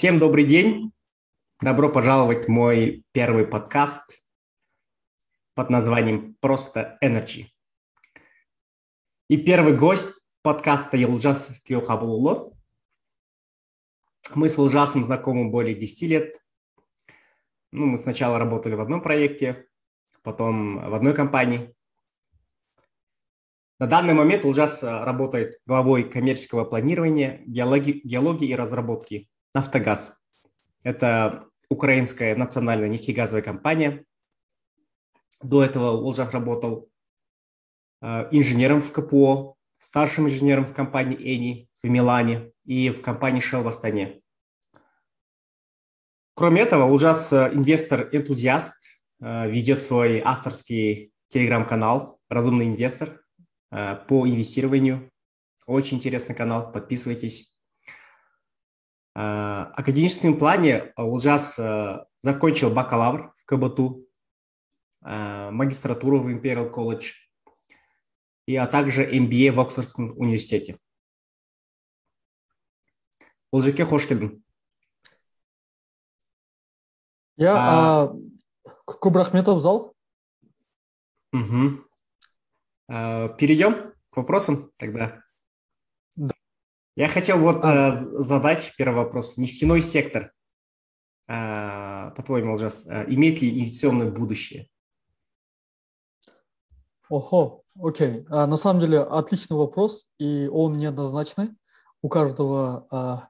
Всем добрый день. Добро пожаловать в мой первый подкаст под названием «Просто Energy». И первый гость подкаста Елджас Тиохабулуло. Мы с Лжасом знакомы более 10 лет. Ну, мы сначала работали в одном проекте, потом в одной компании. На данный момент Лжас работает главой коммерческого планирования, геологии, геологии и разработки «Нафтогаз». Это украинская национальная нефтегазовая компания. До этого Олжах работал э, инженером в КПО, старшим инженером в компании Эни в Милане и в компании Shell в Астане. Кроме этого, Улжас э, инвестор-энтузиаст, э, ведет свой авторский телеграм-канал «Разумный инвестор» по инвестированию. Очень интересный канал, подписывайтесь. В академическом плане Улжас закончил бакалавр в КБТУ, магистратуру в Imperial College, и, а также MBA в Оксфордском университете. Олжеке хош келдің. Я а, көп рахмет абзал. Угу. А, перейдем к вопросам тогда. Я хотел вот а. э, задать первый вопрос. Нефтяной сектор, э, по-твоему, Лжас, э, имеет ли инвестиционное будущее? Ого, окей. А, на самом деле отличный вопрос, и он неоднозначный. У каждого а,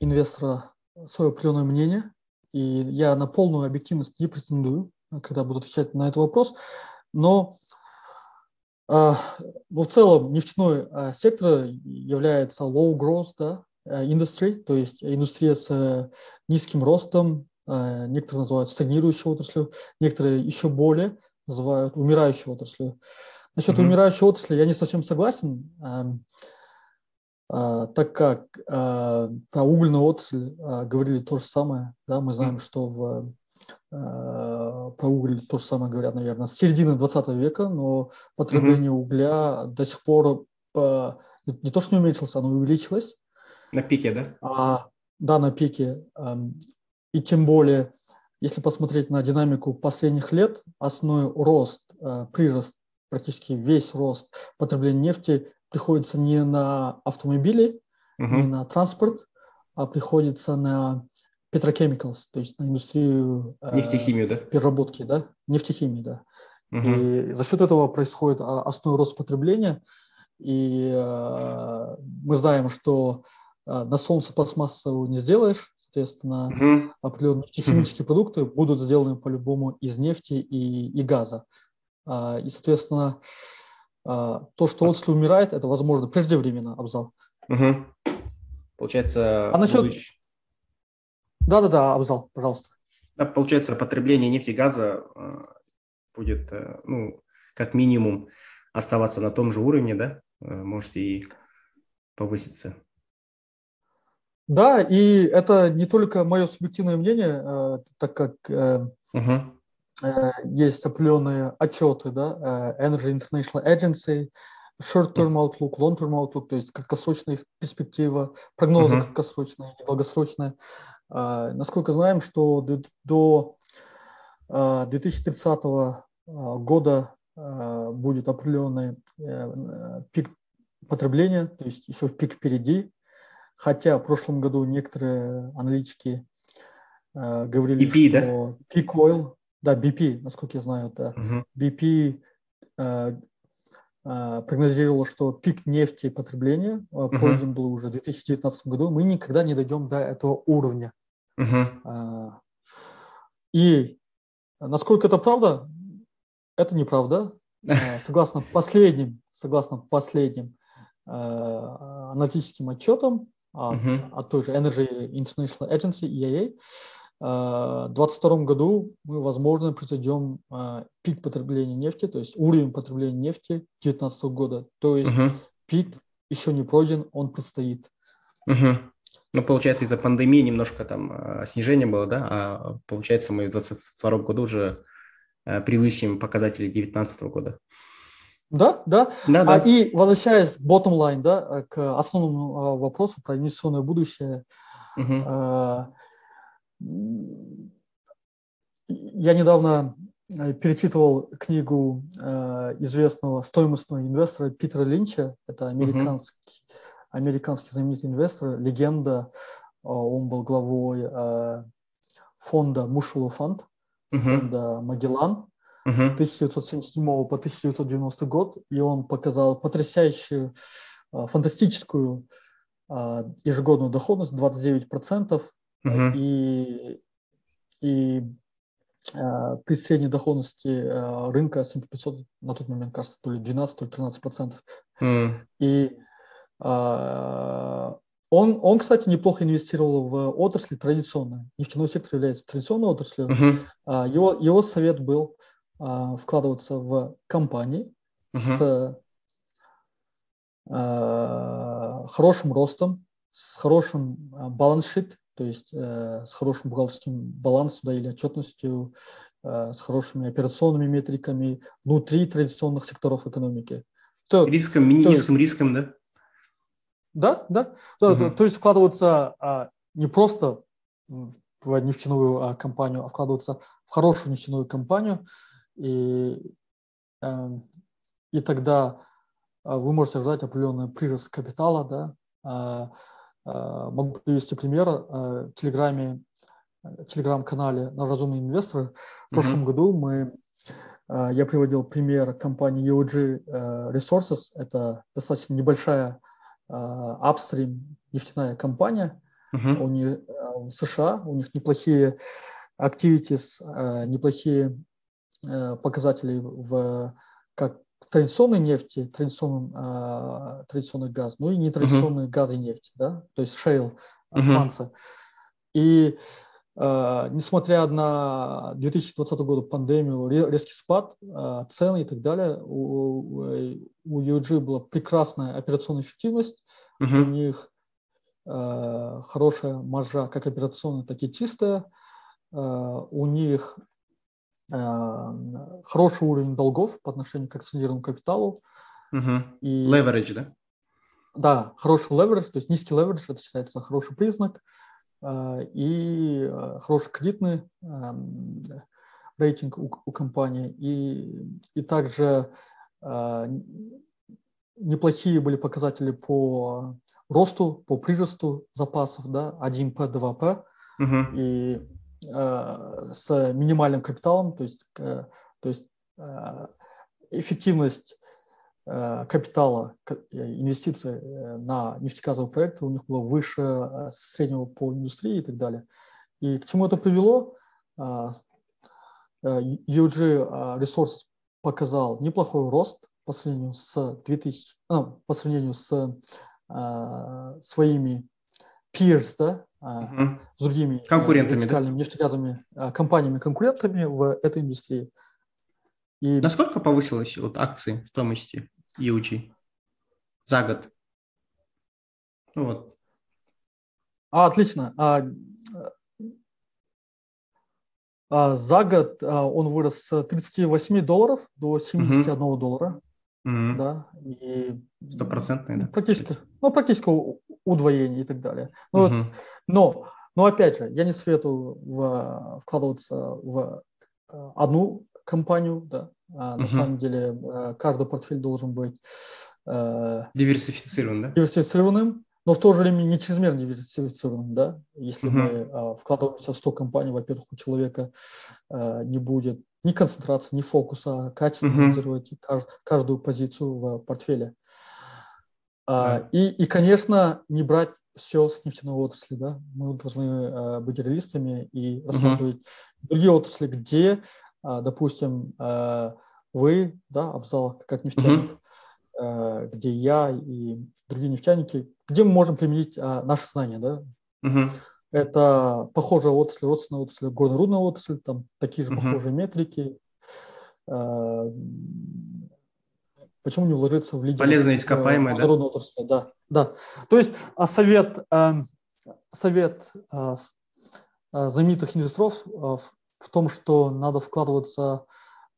инвестора свое определенное мнение, и я на полную объективность не претендую, когда буду отвечать на этот вопрос. Но в целом нефтяной а, сектор является low growth да, а, industry, то есть индустрия с низким ростом, некоторые называют стагнирующей отраслью, некоторые еще более называют умирающей отраслью. Насчет mm-hmm. умирающей отрасли я не совсем согласен, так как про угольную отрасль говорили то же самое. Да, мы знаем, mm-hmm. что в Э, про уголь то же самое говорят, наверное, с середины 20 века, но потребление mm-hmm. угля до сих пор по, не то, что не уменьшилось, оно увеличилось. На пике, да? А, да, на пике. И тем более, если посмотреть на динамику последних лет, основной рост, э, прирост, практически весь рост потребления нефти приходится не на автомобили, uh-huh. не на транспорт, а приходится на petrochemicals, то есть на индустрию э, нефтехимию, да? переработки, да, нефтехимии, да. Угу. И за счет этого происходит а, основной рост потребления. И э, мы знаем, что э, на солнце пластмассу не сделаешь, соответственно, угу. определенные нефтехимические угу. продукты будут сделаны по-любому из нефти и, и газа. Э, и, соответственно, э, то, что отрасль умирает, это, возможно, преждевременно, Абзал. Угу. Получается, а насчет... будущее да-да-да, Абзал, пожалуйста. Да, получается, потребление нефти и газа э, будет, э, ну, как минимум, оставаться на том же уровне, да? Э, может и повыситься. Да, и это не только мое субъективное мнение, так как угу. есть определенные отчеты, да, Energy International Agency, short-term outlook, long-term outlook, то есть краткосрочная перспектива, прогнозы uh-huh. краткосрочные и долгосрочные. А, насколько знаем, что до 2030 а, а, года будет определенный э, пик потребления, то есть еще пик впереди. Хотя в прошлом году некоторые аналитики говорили, BP, что да? пик oil, да, BP, насколько я знаю, да, uh-huh. BP прогнозировал, что пик нефти потребления uh-huh. пройден был уже в 2019 году. Мы никогда не дойдем до этого уровня. Uh-huh. И насколько это правда, это неправда. А, согласно последним, согласно последним а, аналитическим отчетам uh-huh. от той же Energy International Agency, EIA, в 2022 году мы, возможно, произойдем пик потребления нефти, то есть уровень потребления нефти 2019 года. То есть uh-huh. пик еще не пройден, он предстоит. Uh-huh. Ну, получается, из-за пандемии немножко там а, снижение было, да, а получается, мы в 2022 году уже э, превысим показатели 2019 года. Да, да. да, да. А, и возвращаясь bottom line, да, к основному а, вопросу про инвестиционное будущее, Uh-huh. Я недавно э, перечитывал книгу э, известного стоимостного инвестора Питера Линча. Это американский, uh-huh. Американский знаменитый инвестор, легенда. Он был главой фонда Мушелу фонд, uh-huh. фонда Магеллан uh-huh. с 1977 по 1990 год. И он показал потрясающую, фантастическую ежегодную доходность 29%. Uh-huh. И, и при средней доходности рынка S&P 500 на тот момент, кажется, то ли 12, то ли 13 процентов. Mm. И он, он, кстати, неплохо инвестировал в отрасли традиционные. Нефтяной сектор является традиционной отраслью. Uh-huh. Его, его совет был вкладываться в компании uh-huh. с хорошим ростом, с хорошим баланс-шит, то есть э, с хорошим бухгалтерским балансом да, или отчетностью, с хорошими операционными метриками внутри традиционных секторов экономики. То, риском, то низким риском, да? Да, да. То, угу. то, есть вкладываться а, не просто в нефтяную а, компанию, а вкладываться в хорошую нефтяную компанию, и, э, и тогда а, вы можете ожидать определенный прирост капитала, да, а, Э, могу привести пример. Э, в Телеграме, э, Телеграм-канале на разумные инвесторы в прошлом году мы я приводил пример компании EOG Resources. Это достаточно небольшая апстрим нефтяная компания. Uh-huh. У них в США, у них неплохие activities, неплохие показатели в как традиционной нефти, традиционным, э, традиционный газ, ну и нетрадиционные uh-huh. газы и нефть, да, то есть шейл, uh-huh. И э, несмотря на 2020 год пандемию, резкий спад, э, цены и так далее, у, у UG была прекрасная операционная эффективность, uh-huh. у них э, хорошая маржа, как операционная, так и чистая, э, у них Э, хороший уровень долгов по отношению к акционерному капиталу. Угу. И, leverage, да? Да, хороший leverage, то есть низкий leverage, это считается хороший признак, э, и э, хороший кредитный рейтинг у, у компании, и, и также неплохие были показатели по росту, по приросту запасов, да, 1P, 2P, угу. и Э, с минимальным капиталом, то есть, э, то есть э, эффективность капитала, инвестиций на нефтегазовые проекты у них было выше среднего по индустрии и так далее. И к чему это привело? UG Resources показал неплохой рост по сравнению с 2000, ну, по сравнению с своими peers, да, угу. с другими э, конкурентами, да? нефтегазовыми а, компаниями-конкурентами в этой индустрии. И... Насколько повысилась вот акции стоимости EUG за год? Ну, вот. А, отлично. А, а, за год а, он вырос с 38 долларов до 71 угу. доллара. Угу. Да, и стопроцентный, да? Практически, ну, практически удвоение и так далее. Но, угу. но, но опять же, я не советую в, вкладываться в э, одну компанию, да. А угу. На самом деле э, каждый портфель должен быть э, диверсифицирован, да? Диверсифицированным, но в то же время не чрезмерно диверсифицированным, да. Если угу. мы э, вкладываемся в 100 компаний, во-первых, у человека э, не будет ни концентрации, ни фокуса, а качественно угу. каждую позицию в портфеле. А, и, и, конечно, не брать все с нефтяной отрасли. Да? Мы должны а, быть реалистами и рассматривать uh-huh. другие отрасли, где, а, допустим, а, вы, да, Абзал, как нефтяник, а, где я и другие нефтяники, где мы можем применить а, наши знания. Да? Uh-huh. Это похожая отрасль, родственная отрасль, горно-рудная отрасль, там такие же uh-huh. похожие метрики. А, Почему не вложиться в лидеры? Полезные ископаемые, да? Отрасли? Да, да. То есть а совет, эм, совет э, э, знаменитых инвесторов э, в том, что надо вкладываться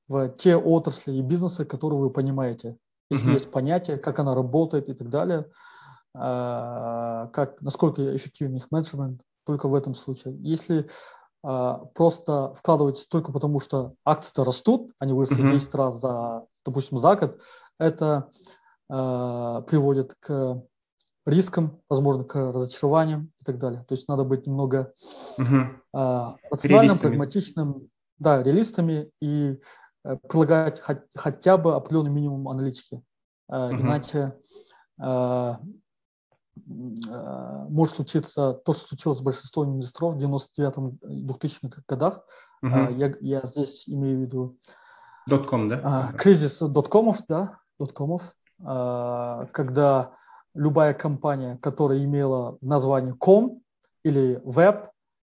в те отрасли и бизнесы, которые вы понимаете. Если uh-huh. есть понятие, как она работает и так далее, как, насколько эффективен их менеджмент, только в этом случае. Если просто вкладывать только потому, что акции-то растут, они выросли mm-hmm. 10 раз за, допустим, за год, это приводит к рискам, возможно, к разочарованиям и так далее. То есть надо быть немного угу. рациональным, прагматичным, да, реалистами и э, прилагать хоть, хотя бы определенный минимум аналитики. Э, угу. Иначе э, э, может случиться то, что случилось с большинством инвесторов в 99-2000-х годах. Угу. Э, я, я здесь имею в виду Дотком, да? Э, кризис доткомов, да, доткомов, э, когда любая компания, которая имела название com или web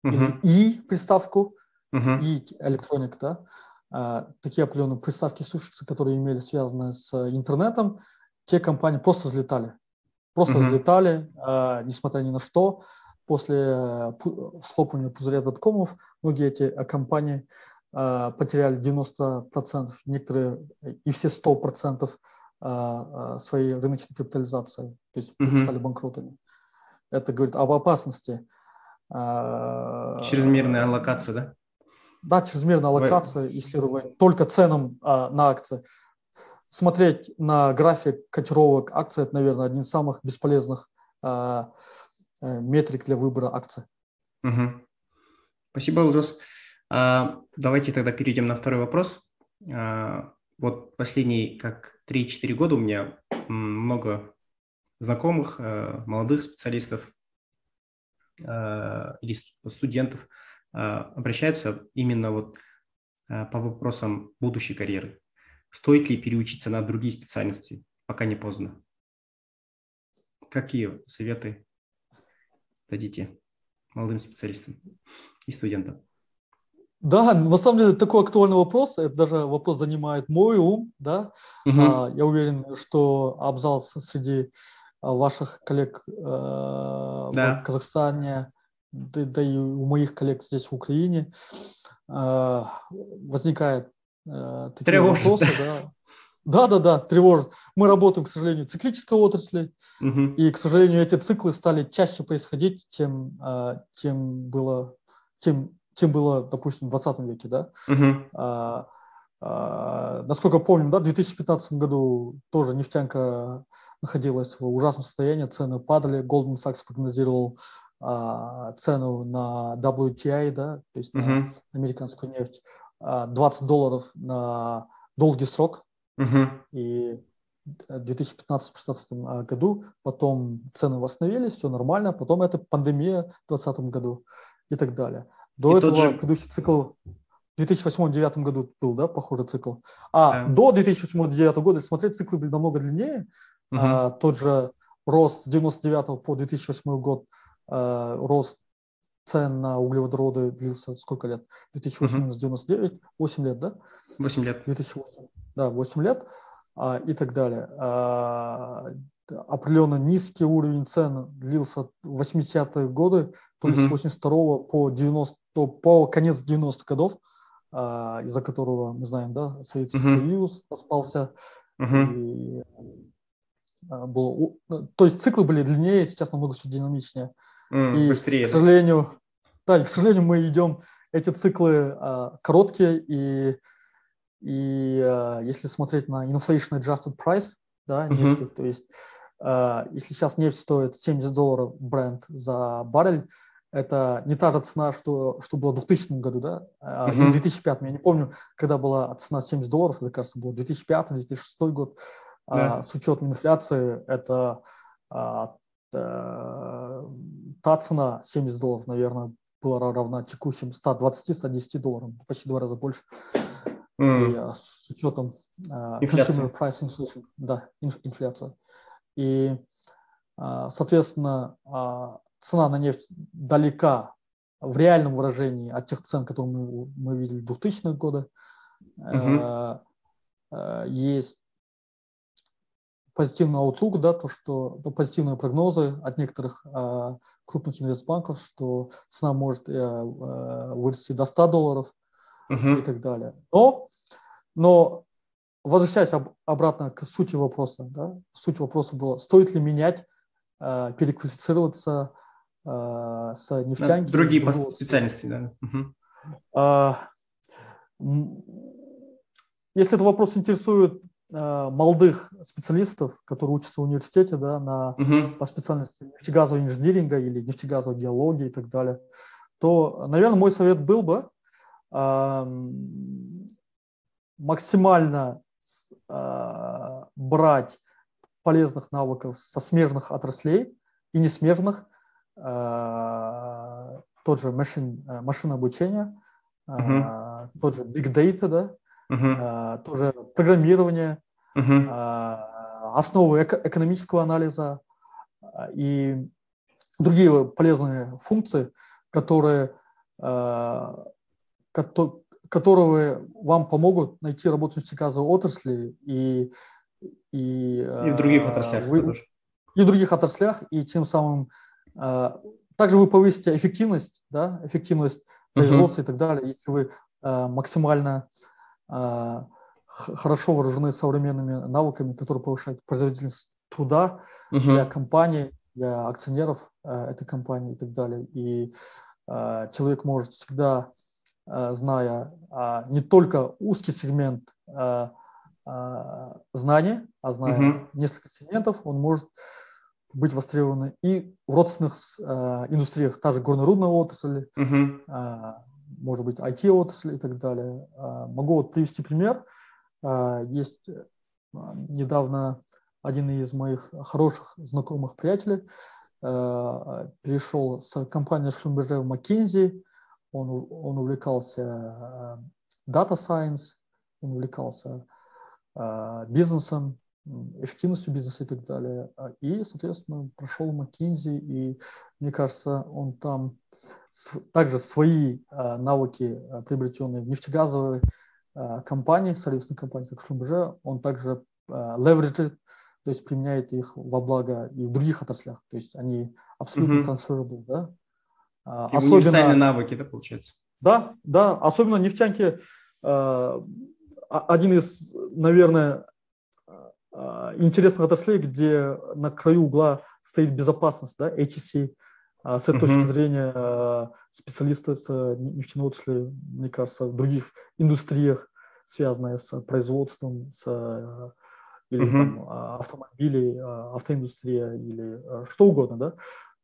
uh-huh. или и приставку, uh-huh. и электроник, да, а, такие определенные приставки, суффиксы, которые имели связаны с интернетом, те компании просто взлетали. Просто uh-huh. взлетали, а, несмотря ни на что. После э, схлопывания пузыря доткомов многие эти э, компании а, потеряли 90%, некоторые и все 100% а, а, своей рыночной капитализацией, то есть угу. стали банкротами. Это говорит об опасности. А, чрезмерная аллокация, да? Да, чрезмерная аллокация, Вы... исследование только ценам а, на акции. Смотреть на график котировок акций – это, наверное, один из самых бесполезных а, метрик для выбора акций. Угу. Спасибо, Ужас. А, давайте тогда перейдем на второй вопрос. А, вот последние как 3-4 года у меня много знакомых, э, молодых специалистов э, или студентов э, обращаются именно вот по вопросам будущей карьеры. Стоит ли переучиться на другие специальности, пока не поздно? Какие советы дадите молодым специалистам и студентам? Да, на самом деле такой актуальный вопрос. Это даже вопрос занимает мой ум, да. Угу. А, я уверен, что Абзал среди а, ваших коллег э, да. в Казахстане, да, да и у моих коллег здесь в Украине э, возникает э, такие тревожит. вопросы, да. Да, да, да, тревожит. Мы работаем, к сожалению, в циклической отрасли, угу. и, к сожалению, эти циклы стали чаще происходить, чем, чем было, чем чем было, допустим, в 20 веке, да. Uh-huh. А, а, насколько помним, да, в 2015 году тоже нефтянка находилась в ужасном состоянии, цены падали, Goldman Sachs прогнозировал а, цену на WTI, да, то есть uh-huh. на американскую нефть, 20 а, долларов на долгий срок, uh-huh. и в 2015-2016 году, потом цены восстановились, все нормально, потом это пандемия в 2020 году и так далее. До и этого же... предыдущий цикл в 2008-2009 году был, да, похожий цикл. А да. до 2008-2009 года, если смотреть, циклы были намного длиннее. Угу. А, тот же рост с 99 по 2008 год, а, рост цен на углеводороды длился сколько лет? 2008 угу. 99, 8 лет, да? 8 лет. 2008, да, 8 лет а, и так далее. А, определенно низкий уровень цен длился в 80-е годы, то есть mm-hmm. с 82 по 90 по конец 90-х годов, а, из-за которого мы знаем, да, Советский mm-hmm. Союз распался. Mm-hmm. И, а, было, ну, то есть циклы были длиннее, сейчас намного все динамичнее. Mm, и, быстрее. К сожалению, да, к сожалению, мы идем, эти циклы а, короткие, и, и а, если смотреть на inflation adjusted price, да, нефти, mm-hmm. то есть а, если сейчас нефть стоит 70 долларов бренд за баррель, это не та же цена, что, что было в 2000 году, да, uh-huh. или в 2005. Я не помню, когда была цена 70 долларов, это, кажется, был 2005-2006 год. Yeah. А, с учетом инфляции, это а, та, та цена 70 долларов, наверное, была равна текущим 120-110 долларам, почти два раза больше. Mm. И, а, с учетом а, инфляции. price inflation, да, инфляция. И, а, соответственно, а, цена на нефть далека в реальном выражении от тех цен, которые мы, мы видели в 2000-х годы. Угу. Есть позитивный outlook, да, то, что ну, позитивные прогнозы от некоторых э, крупных инвестбанков, что цена может э, э, вырасти до 100 долларов uh-huh. и так далее. Но, но возвращаясь об, обратно к сути вопроса, да, суть вопроса была, стоит ли менять переквалифицироваться с нефтянки. Другие по специальности, да. Угу. Если этот вопрос интересует молодых специалистов, которые учатся в университете да, на, угу. по специальности нефтегазового инжиниринга или нефтегазовой геологии и так далее, то, наверное, мой совет был бы максимально брать полезных навыков со смежных отраслей и не смежных, э, тот же машин, э, машинное обучение, uh-huh. тот же big data, да, uh-huh. тоже программирование, uh-huh. основы эко- экономического анализа и другие полезные функции, которые, которые вам помогут найти работу в нефтегазовой отрасли и, и, и в других э, отраслях. Вы, и в других отраслях, и тем самым э, также вы повысите эффективность, да, эффективность производства uh-huh. и так далее, если вы э, максимально хорошо вооружены современными навыками, которые повышают производительность труда uh-huh. для компании, для акционеров этой компании и так далее. И человек может всегда зная а, не только узкий сегмент а, а, знаний, а зная uh-huh. несколько сегментов, он может быть востребован и в родственных индустриях, та же горно-рудная отрасль, uh-huh. может быть, IT-отрасль и так далее. Могу вот привести пример. Есть недавно один из моих хороших знакомых приятелей перешел с компании Шлюмберже в McKinsey, он, он увлекался э, Data Science, он увлекался э, бизнесом, эффективностью бизнеса и так далее. А, и, соответственно, прошел McKinsey, и, мне кажется, он там также свои э, навыки, приобретенные в нефтегазовой компании, сервисной компании, как Schlumberger, он также leverage ит, то есть применяет их во благо и в других отраслях. То есть они абсолютно mm-hmm. transferable, да, а, Такие особенно навыки, да, получается? Да, да, особенно нефтянки один из, наверное, интересных отраслей, где на краю угла стоит безопасность, да, HSC. А с этой uh-huh. точки зрения э, специалисты с нефтяной отрасли, мне кажется, в других индустриях, связанные с производством, с или uh-huh. там, автомобилей, автоиндустрия или что угодно,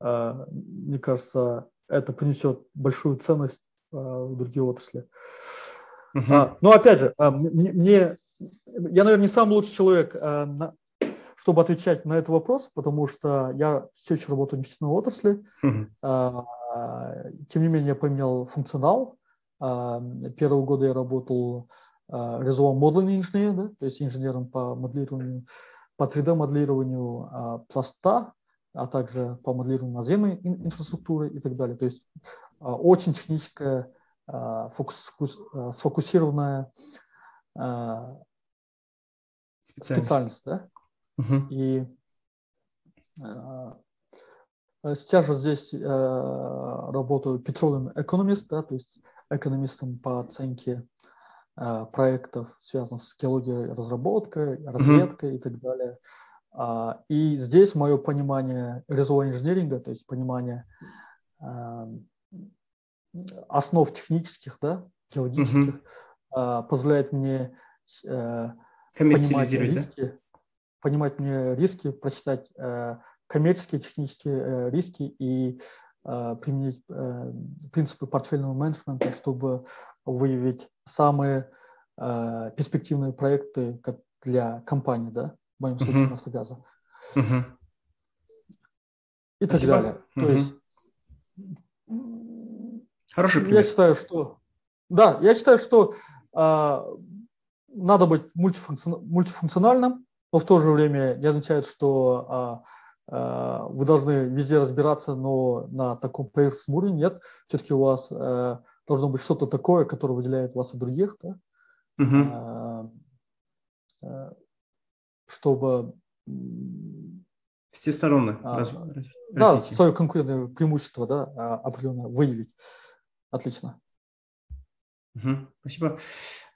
да, мне кажется, это принесет большую ценность в другие отрасли. Uh-huh. А, но опять же, а, мне, я, наверное, не самый лучший человек, на, чтобы отвечать на этот вопрос, потому что я все еще работаю в нефтяной отрасли. А, тем не менее, я поменял функционал. А, первые годы я работал резовым модульным инженером, да, то есть инженером по моделированию, по 3D-моделированию а, пласта а также по моделированию наземной инфраструктуры и так далее. То есть очень техническая, фокус, сфокусированная специальность, специальность да? Угу. И сейчас же здесь работаю petroleum economist, да, то есть экономистом по оценке проектов, связанных с геологией, разработкой, разведкой угу. и так далее. А, и здесь мое понимание резового инженеринга, то есть понимание основ технических, да, геологических, угу. позволяет мне э, понимать риски, да? понимать мне риски, прочитать э, коммерческие, технические э, риски и применить принципы портфельного менеджмента, чтобы выявить самые перспективные проекты для компании, да, в моем случае uh-huh. Нафтогаза. Uh-huh. И так Спасибо. далее. Uh-huh. То есть Хороший пример. Я считаю, что да, я считаю, что а, надо быть мультифункцион, мультифункциональным, но в то же время не означает, что а, а, вы должны везде разбираться, но на таком поверхностном уровне нет. Все-таки у вас а, должно быть что-то такое, которое выделяет вас от других, да? Uh-huh. А, а, чтобы всесторонне а, раз, да, свое конкурентное преимущество да, а, определенно выявить. Отлично. Угу, спасибо.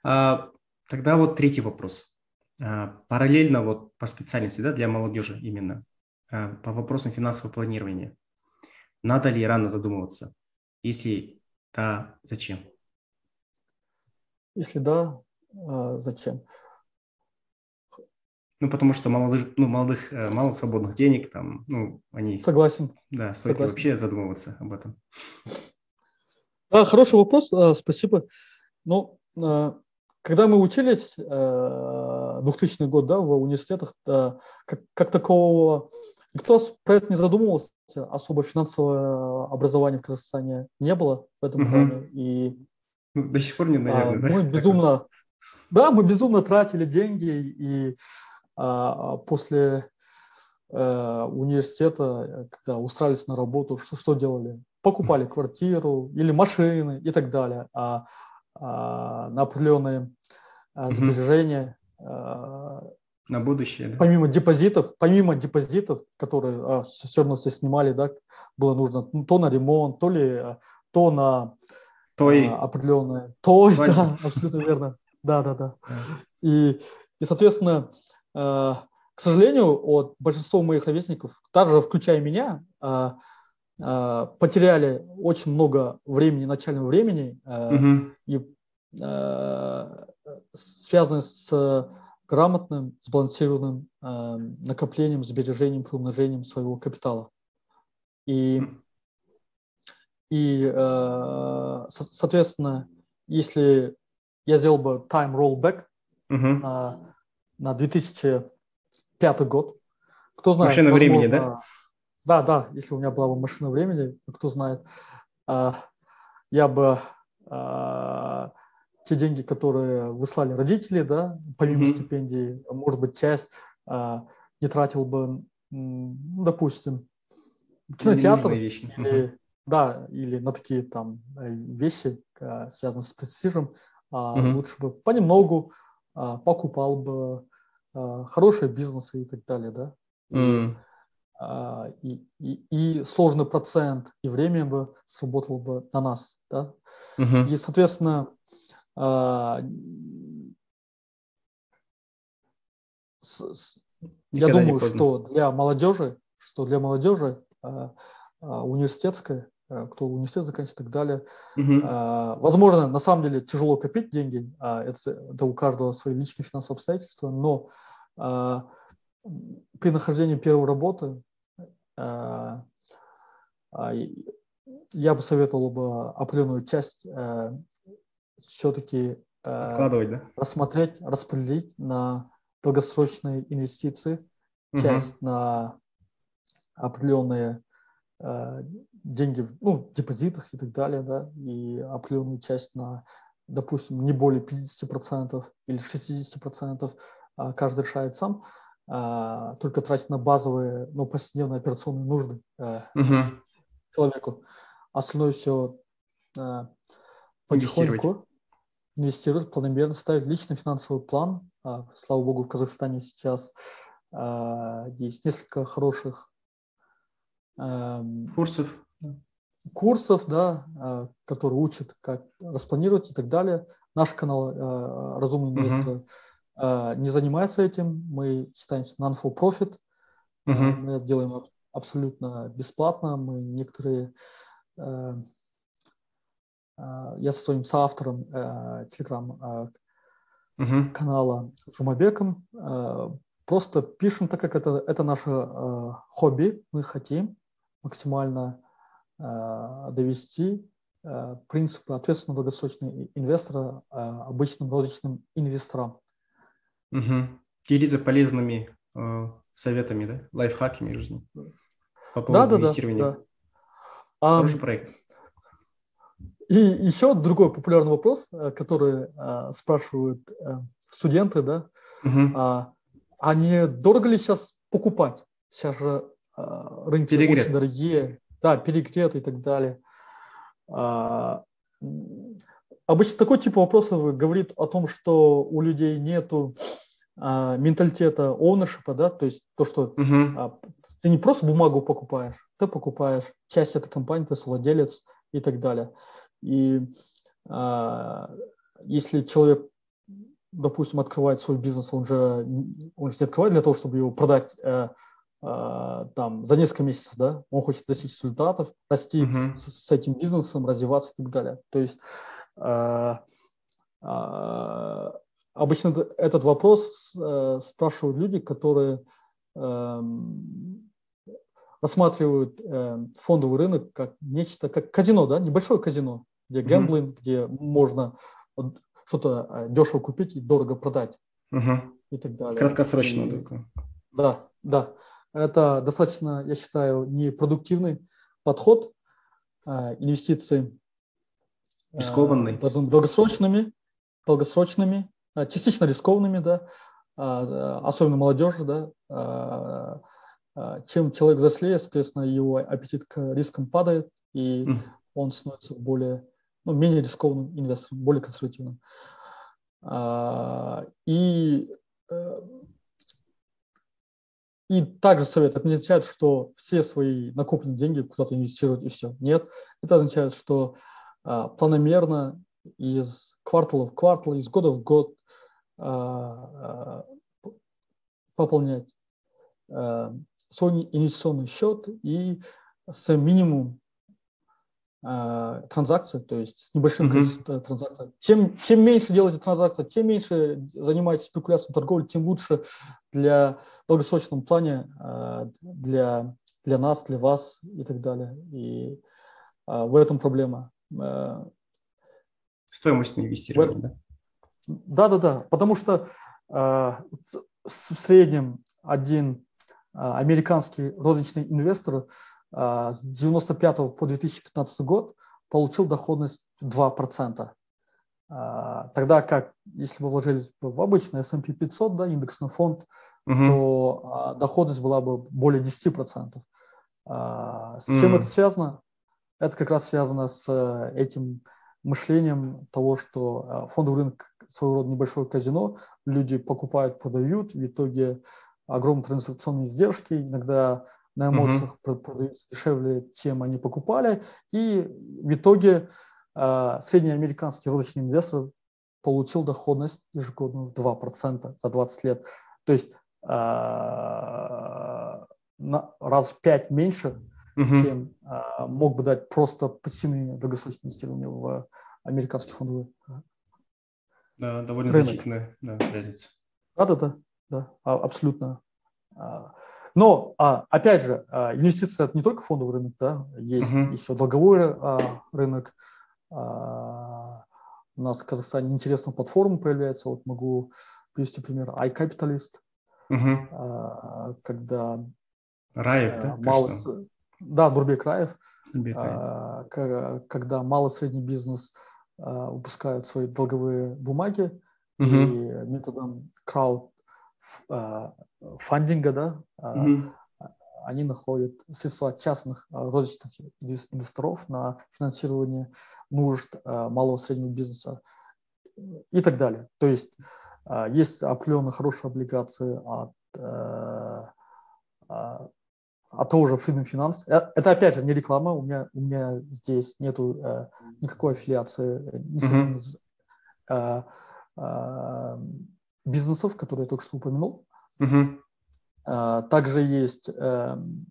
А, тогда вот третий вопрос. А, параллельно вот по специальности, да, для молодежи именно. э, по вопросам финансового планирования. Надо ли рано задумываться? Если да, зачем? Если да, а зачем? Ну, потому что молодых, ну, молодых, э, мало свободных денег, там, ну, они... Согласен. Да, стоит Согласен. вообще задумываться об этом. Да, хороший вопрос, спасибо. Ну, когда мы учились, 2000 год, да, в университетах, как, как такого, никто про это не задумывался, особо финансового образования в Казахстане не было в этом угу. плане. И ну, до сих пор не, наверное, а, да? Мы безумно, да, мы безумно тратили деньги, и а, после а, университета, когда устраивались на работу, что, что делали? Покупали квартиру или машины и так далее. А, а на определенные а, сбережения а, на будущее. Да? Помимо депозитов, помимо депозитов, которые а, все равно все снимали, да, было нужно ну, то на ремонт, то ли то на той. А, определенное. Той, Той, да, абсолютно верно. Да, да, да. И, и соответственно, э, к сожалению, от большинства моих ровесников, также включая меня, э, потеряли очень много времени, начального времени, э, угу. и э, связанное с грамотным, сбалансированным э, накоплением, сбережением, приумножением своего капитала. И и, э, соответственно, если я сделал бы time rollback uh-huh. на, на 2005 год, кто знает... Машина возможно, времени, да? Да, да, если у меня была бы машина времени, кто знает, э, я бы э, те деньги, которые выслали родители, да, помимо uh-huh. стипендий, может быть, часть не тратил бы, ну, допустим, кинотеатр или, uh-huh да, или на такие там э, вещи, связанные с престижем, mm-hmm. лучше бы понемногу а, покупал бы а, хорошие бизнесы и так далее, да. Mm. И, и, и сложный процент и время бы сработал бы на нас, да. Mm-hmm. И, соответственно, с, с, я думаю, что для молодежи, что для молодежи университетская Э, кто университет заканчивает и так далее. Угу. Возможно, на самом деле тяжело копить деньги, а это, это у каждого свои личные финансовые обстоятельства, но а, при нахождении первой работы а, я бы советовал бы определенную часть все-таки Откладывать, да? рассмотреть, распределить на долгосрочные инвестиции, часть угу. на определенные деньги в ну, депозитах и так далее, да, и определенную часть на, допустим, не более 50% или 60%, а каждый решает сам, а, только тратить на базовые, ну, повседневные операционные нужды uh-huh. человеку. Остальное все а, потихоньку инвестировать, планомерно ставить личный финансовый план. Слава богу, в Казахстане сейчас есть несколько хороших курсов курсов, да, а, которые учат, как распланировать и так далее. Наш канал а, «Разумные инвесторы» uh-huh. Не занимается этим. Мы считаемся non-for-profit. Uh-huh. Мы это делаем абсолютно бесплатно. Мы некоторые... Я со своим соавтором телеграм-канала uh-huh. Жумабеком просто пишем, так как это, это наше хобби. Мы хотим максимально довести принципы ответственного долгосрочного инвестора обычным розничным инвесторам. Угу. Делиться полезными советами, да, лайфхаками жизни по поводу да, да, инвестирования. Да, да. Хороший um, проект. И еще другой популярный вопрос, который uh, спрашивают uh, студенты, да, угу. uh, а не дорого ли сейчас покупать? Сейчас же uh, рынки Перегрет. очень дорогие, да, перегрет и так далее. А, обычно такой тип вопросов говорит о том, что у людей нету а, менталитета ownership, да, то есть то, что uh-huh. а, ты не просто бумагу покупаешь, ты покупаешь часть этой компании, ты владелец и так далее. И а, если человек, допустим, открывает свой бизнес, он же, он же не открывает для того, чтобы его продать а, там за несколько месяцев, да, он хочет достичь результатов, расти uh-huh. с, с этим бизнесом, развиваться и так далее. То есть обычно этот вопрос спрашивают люди, которые эм, рассматривают э, фондовый рынок как нечто, как казино, да, небольшое казино, где гэмблинг, mm-hmm. где можно что-то э, дешево купить и дорого продать mm-hmm. и так далее. Краткосрочно и, только. Да, да. Это достаточно, я считаю, непродуктивный подход. Э, инвестиции рискованный. Быть долгосрочными, долгосрочными, э, частично рискованными, да, э, особенно молодежи, да, а, чем человек взрослее, соответственно, его аппетит к рискам падает, и mm. он становится более, ну, менее рискованным инвестором, более консервативным. А, и, э, и также совет, это не означает, что все свои накопленные деньги куда-то инвестировать и все. Нет, это означает, что а, планомерно из квартала в квартал, из года в год пополнять свой инвестиционный счет и с минимум транзакций, то есть с небольшим mm-hmm. количеством транзакций. Чем, чем меньше делаете транзакций, тем меньше занимаетесь спекуляцией торговлей, тем лучше для долгосрочном плане для, для нас, для вас и так далее. И в этом проблема. Э, Стоимость инвестирования, да? Да, да, да. Потому что э, в среднем один а, американский розничный инвестор а, с 95 по 2015 год получил доходность 2%. А, тогда как, если бы вложились в обычный S&P 500, да, индексный фонд, угу. то доходность была бы более 10%. С чем mm. это связано? Это как раз связано с э, этим мышлением того, что фондовый рынок своего рода небольшое казино, люди покупают, продают, в итоге огромные транзакционные издержки, иногда на эмоциях mm-hmm. продаются дешевле, чем они покупали. И в итоге э, среднеамериканский розничный инвестор получил доходность ежегодную 2% за 20 лет. То есть э, на раз в 5 меньше, mm-hmm. чем э, мог бы дать просто пассивные долгосрочные инвестирования в американский фондовый Да, довольно рынок. значительная да, разница. Да-да-да да, а, абсолютно. А, но, а, опять же, инвестиции – это не только фондовый рынок, да, есть uh-huh. еще долговой рынок. У нас в Казахстане интересная платформа появляется, вот могу привести пример iCapitalist, uh-huh. когда Раев, да? Мало, да, Нурбек Раев, Раев. когда малый средний бизнес выпускают свои долговые бумаги uh-huh. и методом крауд а, фандинга, да, mm-hmm. они находят средства частных а, розничных инвесторов на финансирование нужд малого и среднего бизнеса и так далее. То есть есть определенные хорошие облигации от, от того же Freedom Finance. Э, это опять же не реклама, у меня, у меня здесь нету никакой аффилиации, не mm-hmm бизнесов, которые я только что упомянул. Угу. Также есть эм,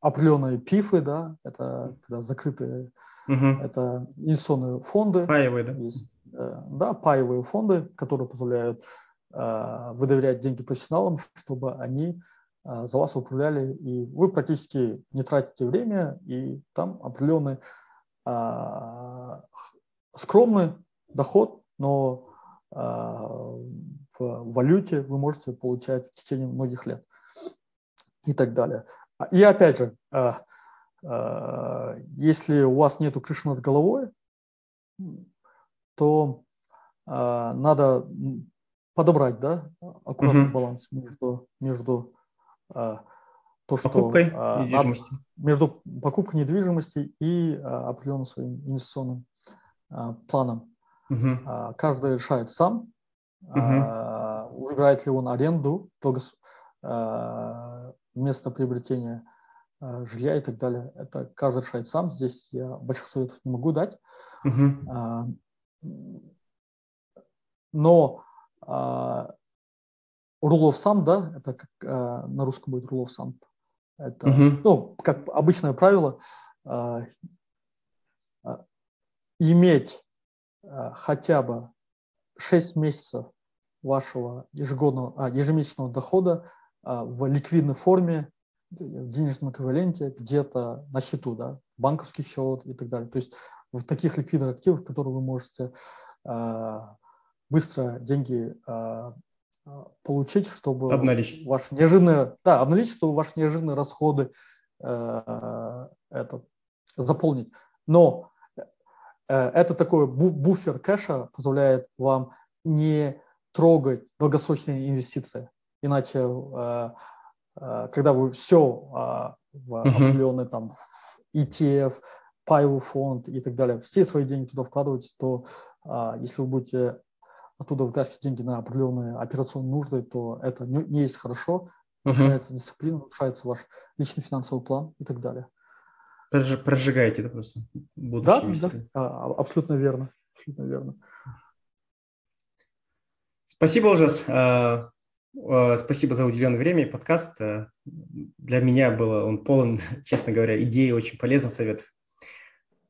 определенные пифы, да, это когда закрытые, угу. это инвестиционные фонды. Паевые, да? Есть, э, да, паевые фонды, которые позволяют э, выдавать деньги профессионалам, чтобы они э, за вас управляли, и вы практически не тратите время, и там определенный скромный доход, но в валюте вы можете получать в течение многих лет и так далее. И опять же, если у вас нет крыши над головой, то надо подобрать да, аккуратный угу. баланс между, между э, то, что, покупкой э, недвижимости. Надо, между покупкой недвижимости и э, определенным своим инвестиционным э, планом. Угу. Каждый решает сам, угу. выбирает ли он аренду, долгос... А, место приобретения жилья и так далее. Это каждый решает сам. Здесь я больших советов не могу дать. Угу. Но rule of thumb, да, это как на русском будет rule of thumb. Это, uh-huh. ну, как обычное правило, иметь хотя бы 6 месяцев вашего ежегодного, а, ежемесячного дохода а, в ликвидной форме, в денежном эквиваленте, где-то на счету, да, банковский счет и так далее. То есть в таких ликвидных активах, которые вы можете а, быстро деньги а получить, чтобы обналичить. ваши неожиданные, да, обналичить, чтобы ваши неожиданные расходы а, это заполнить. Но Э, это такой буфер кэша позволяет вам не трогать долгосрочные инвестиции. Иначе, э, э, когда вы все а, в определенный там ETF, паевый фонд и так далее, все свои деньги туда вкладываете, то если вы будете оттуда вытаскивать деньги на определенные операционные нужды, то это не, не есть хорошо, нарушается uh-huh. дисциплина, нарушается ваш личный финансовый план и так далее. Прожигаете, да, просто. Да, да, а, абсолютно верно. Абсолютно верно. Спасибо, Ужас. А, а, спасибо за уделенное время и подкаст. Для меня было он полон, честно говоря, идей, очень полезных советов.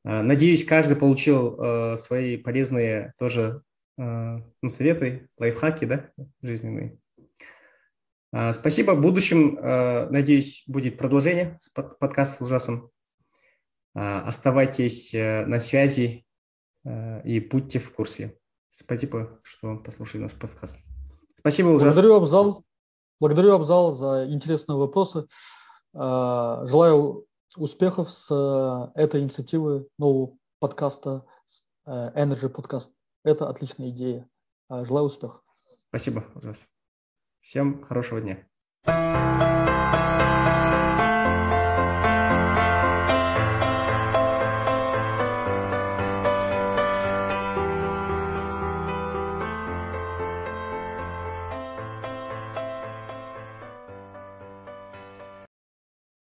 Надеюсь, каждый получил свои полезные тоже ну, советы, лайфхаки, да, жизненные. Спасибо. В будущем, надеюсь, будет продолжение подкаста с ужасом. А, оставайтесь э, на связи э, и будьте в курсе. Спасибо, что послушали наш подкаст. Спасибо, Ужас. Благодарю, Абзал. Благодарю, Абзал, за интересные вопросы. А, желаю успехов с э, этой инициативой нового подкаста Energy Podcast. Это отличная идея. А, желаю успехов. Спасибо. Всем хорошего дня.